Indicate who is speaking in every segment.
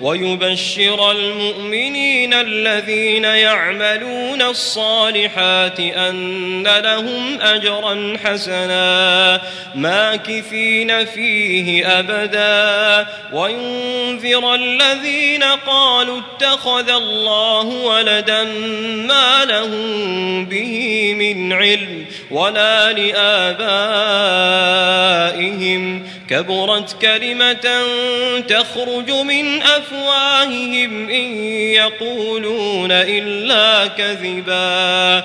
Speaker 1: ويبشر المؤمنين الذين يعملون الصالحات أن لهم أجرا حسنا ماكثين فيه أبدا. وينذر الذين قالوا اتخذ الله ولدا ما لهم به من علم ولا لآبائهم. كبرت كلمة تخرج من أفواههم إن يقولون إلا كذبا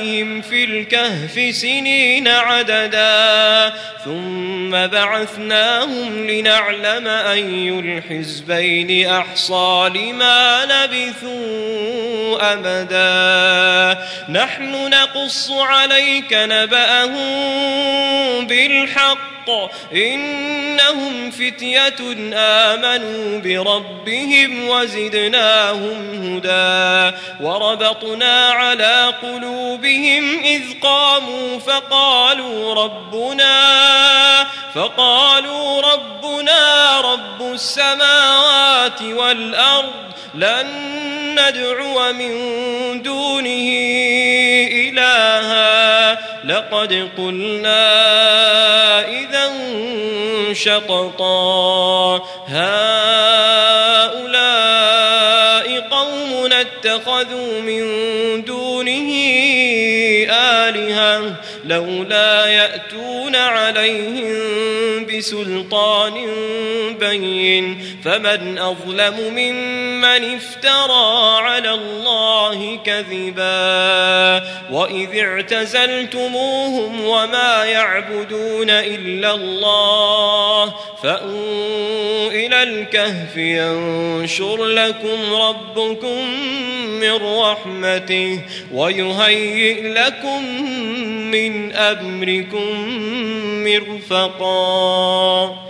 Speaker 1: آذانهم في الكهف سنين عددا ثم بعثناهم لنعلم أي الحزبين أحصى لما لبثوا أمدا نحن نقص عليك نبأهم بالحق إنهم فتية آمنوا بربهم وزدناهم هدى وربطنا على قلوبهم إذ قاموا فقالوا ربنا فقالوا ربنا رب السماوات والأرض لن ندعو من دونه إلها. لقد قلنا إذا شططا هؤلاء قوم اتخذوا من دونه آلهة لولا يأتون عليهم بسلطان بين. فمن أظلم ممن افترى على الله كذبا وإذ اعتزلتموهم وما يعبدون إلا الله فأووا إلى الكهف ينشر لكم ربكم من رحمته ويهيئ لكم من أمركم مرفقا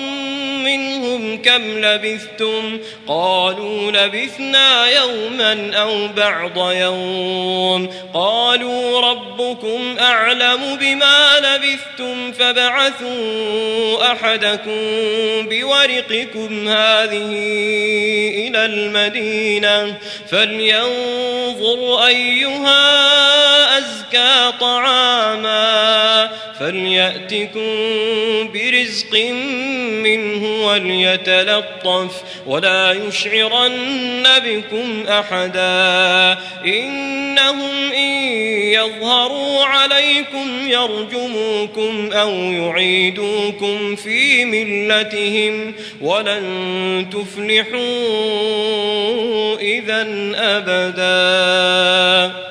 Speaker 1: كم لبثتم قالوا لبثنا يوما أو بعض يوم قالوا ربكم أعلم بما لبثتم فبعثوا أحدكم بورقكم هذه إلى المدينة فلينظر أيها وأزكى طعاما فليأتكم برزق منه وليتلطف ولا يشعرن بكم أحدا إنهم إن يظهروا عليكم يرجموكم أو يعيدوكم في ملتهم ولن تفلحوا إذا أبداً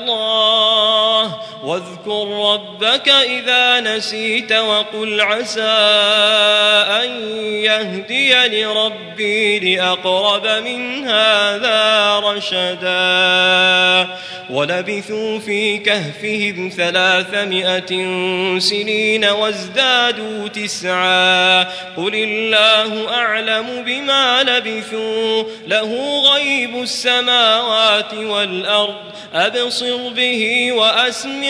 Speaker 1: الله. واذكر ربك إذا نسيت وقل عسى أن يهدي لربي لأقرب من هذا رشدا. ولبثوا في كهفهم ثلاثمائة سنين وازدادوا تسعا. قل الله أعلم بما لبثوا. له غيب السماوات والأرض. أبصر به وأسمع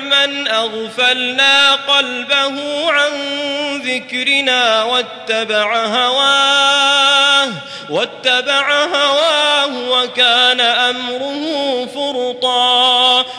Speaker 1: من أغفلنا قلبه عن ذكرنا واتبع هواه واتبع هواه وكان أمره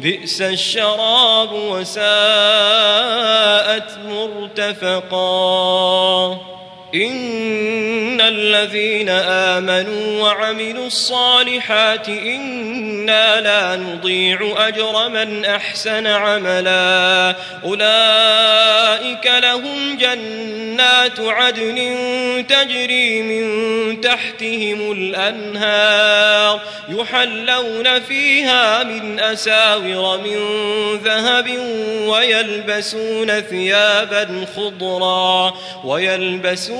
Speaker 1: بئس الشراب وساءت مرتفقا. إن الذين آمنوا وعملوا الصالحات إنا لا نضيع أجر من أحسن عملا. أولئك لهم جنات عدن تجري من تحتهم الأنهار يحلون فيها من أساور من ذهب ويلبسون ثيابا خضرا ويلبسون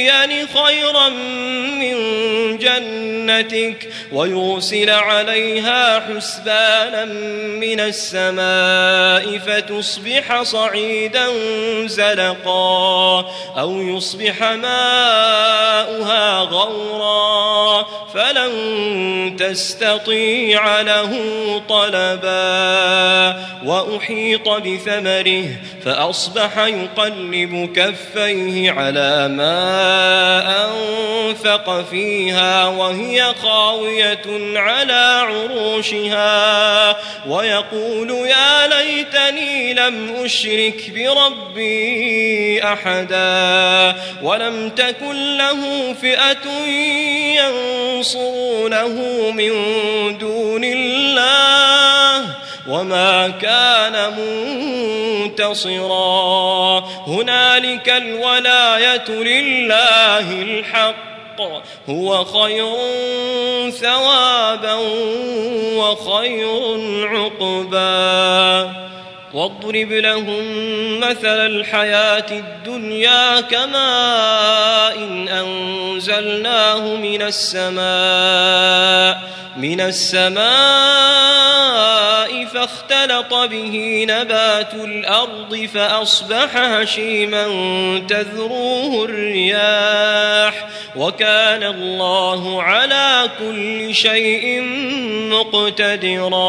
Speaker 1: يؤتيني خيرا من جنتك ويرسل عليها حسبانا من السماء فتصبح صعيدا زلقا أو يصبح ماؤها غورا فلن تستطيع له طلبا وأحيط بثمره فأصبح يقلب كفيه على ما أنفق فيها وهي خاوية على عروشها ويقول يا ليتني لم أشرك بربي أحدا ولم تكن له فئة ينصرونه من دون الله وما كان منتصرا هنالك الولاية لله الحق هو خير ثوابا وخير عقبا واضرب لهم مثل الحياة الدنيا كماء إن أنزلناه من السماء من السماء فاختلط به نبات الأرض فأصبح هشيما تذروه الرياح وكان الله على كل شيء مقتدرا.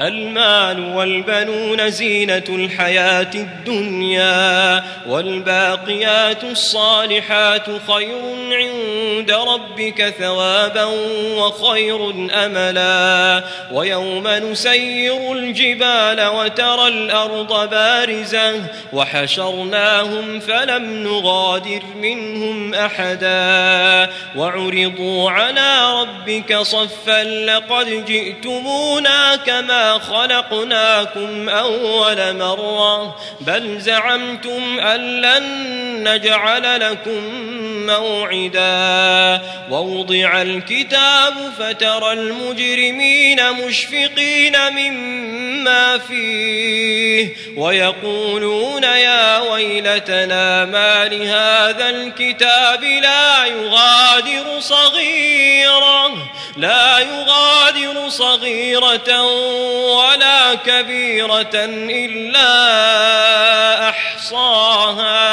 Speaker 1: المال والبنون زينة الحياة الدنيا والباقيات الصالحات خير عند ربك ثوابا وخير أملا ويوم نسير الجبال وترى الأرض بارزة وحشرناهم فلم نغادر منهم أحدا وعرضوا على ربك صفا لقد جئتمونا كما خلقناكم أول مرة بل زعمتم أن لن نجعل لكم موعدا. ووضع الكتاب فترى المجرمين مشفقين مما فيه ويقولون يا ويلتنا ما لهذا الكتاب لا يغادر صغيرة لا يغادر صغيرة ولا كبيرة إلا أحصاها.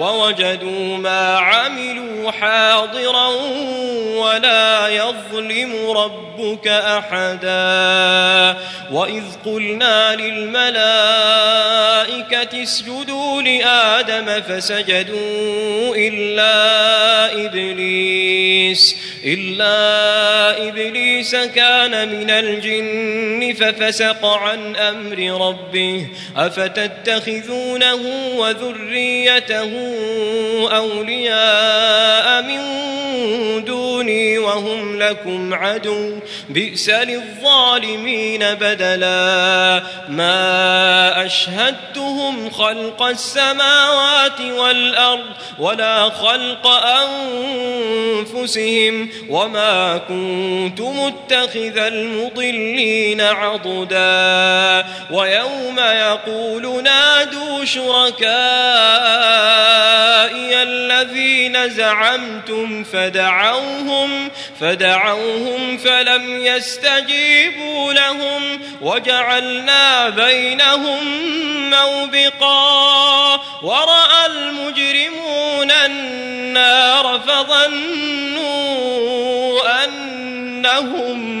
Speaker 1: ووجدوا ما عملوا حاضرا ولا يظلم ربك أحدا. وإذ قلنا للملائكة اسجدوا لآدم فسجدوا إلا إبليس إلا إبليس كان من الجن ففسق عن أمر ربه. أفتتخذونه وذريته أولياء من دوني وهم لكم عدو. بئس للظالمين بدلا. ما أشهدتهم خلق السماوات والأرض ولا خلق أنفسهم وما كنت متخذ المضلين عضدا. ويوم يقول نادوا شركائي زعمتم فدعوهم فدعوهم فلم يستجيبوا لهم وجعلنا بينهم موبقا. ورأى المجرمون النار فظنوا أنهم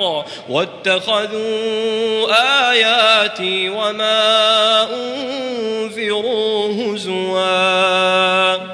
Speaker 1: الحق واتخذوا آياتي وما أنذروا هزواً.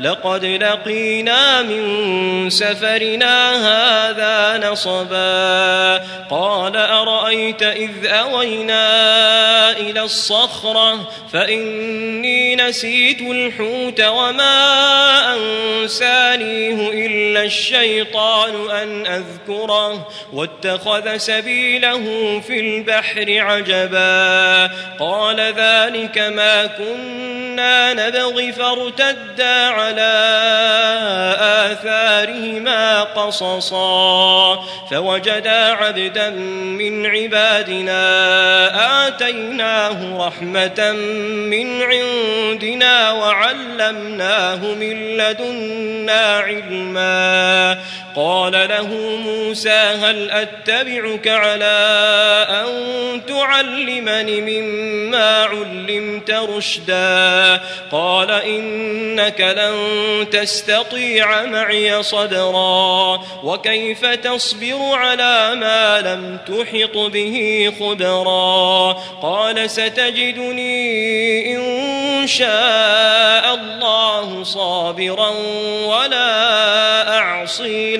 Speaker 1: لقد لقينا من سفرنا هذا نصبا. قال أرأيت إذ أوينا إلى الصخرة فإني نسيت الحوت وما أنسانيه إلا الشيطان أن أذكره واتخذ سبيله في البحر عجبا. قال ذلك ما كنا نبغي فارتدا على آثارهما قصصا فوجدا عبدا من عبادنا آتيناه رحمة من عندنا وعلمناه من لدنا علما قال له موسى هل أتبعك على أن تعلمني مما علمت رشدا؟ قال إنك لن تستطيع معي صدرا وكيف تصبر على ما لم تحط به خبرا؟ قال ستجدني إن شاء الله صابرا ولا أعصي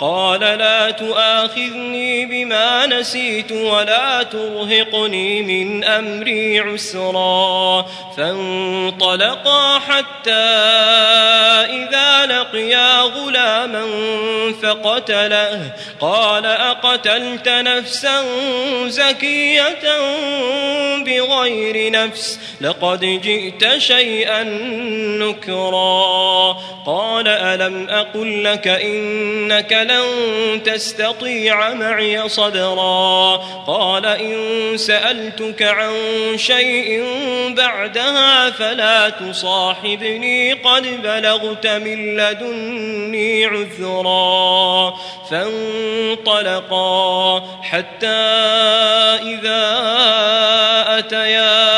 Speaker 1: قال لا تؤاخذني بما نسيت ولا ترهقني من أمري عسرا. فانطلقا حتى إذا لقيا غلاما فقتله. قال أقتلت نفسا زكية بغير نفس؟ لقد جئت شيئا نكرا. قال ألم أقل لك إنك لن تستطيع معي صبرا قال إن سألتك عن شيء بعدها فلا تصاحبني قد بلغت من لدني عذرا فانطلقا حتى إذا أتيا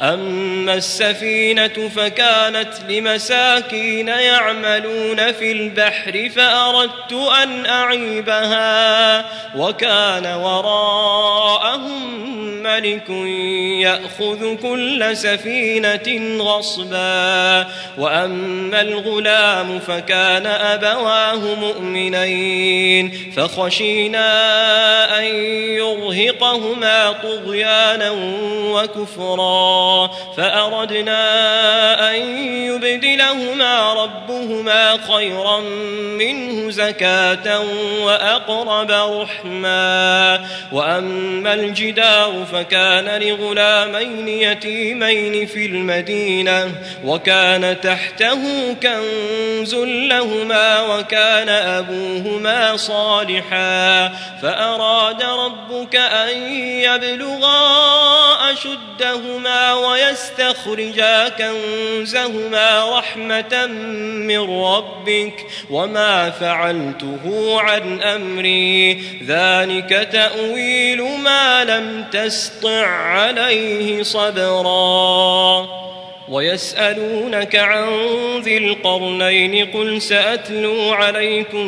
Speaker 1: أما السفينة فكانت لمساكين يعملون في البحر فأردت أن أعيبها وكان وراءهم ملك يأخذ كل سفينة غصبا وأما الغلام فكان أبواه مؤمنين فخشينا أن يرهقهما طغيانا وكفرا فأردنا أن يبدلهما ربهما خيرا منه زكاة وأقرب رحما وأما الجدار فكان لغلامين يتيمين في المدينة وكان تحته كنز لهما وكان أبوهما صالحا. فأراد ربك أن يبلغا أشدهما ويستخرجا كنزهما رحمة من ربك. وما فعلته عن أمري ذلك تأويل ما لم تسطع عليه صبرا. ويسألونك عن ذي القرنين قل سأتلو عليكم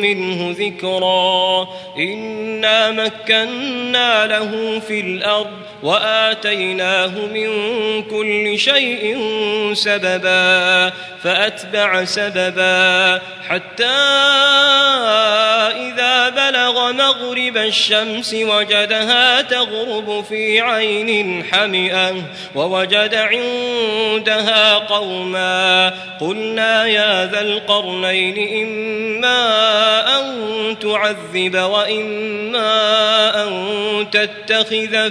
Speaker 1: منه ذكرا. إنا مكنا له في الأرض وآتيناه من كل شيء سببا فأتبع سببا حتى إذا بلغ مغرب الشمس وجدها تغرب في عين حمئة ووجد عندها قوما. قلنا يا ذا القرنين إما أن تعذب وإما أن تتخذ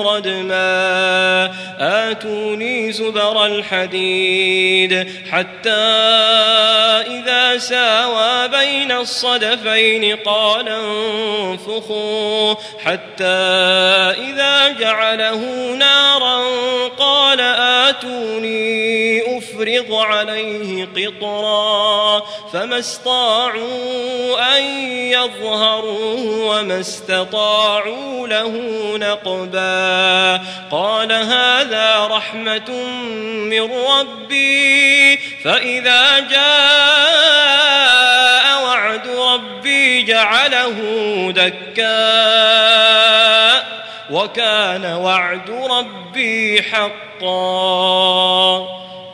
Speaker 1: ردما آتوني زبر الحديد حتى إذا ساوى بين الصدفين قال انفخوا حتى إذا جعله نارا قال آتوني أفرغ عليه قطرا فما استطاعوا أن يظهروه وما استطاعوا له نقبا قال هذا رحمة من ربي فإذا جاء وعد ربي جعله دكا وكان وعد ربي حقا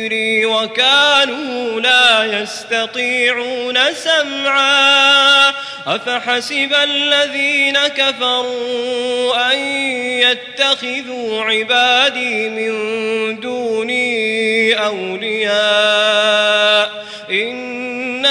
Speaker 1: ذكري وكانوا لا يستطيعون سمعا. أفحسب الذين كفروا أن يتخذوا عبادي من دوني أولياء. إنا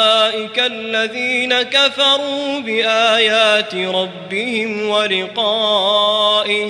Speaker 1: أولئك الذين كفروا بآيات ربهم ولقائه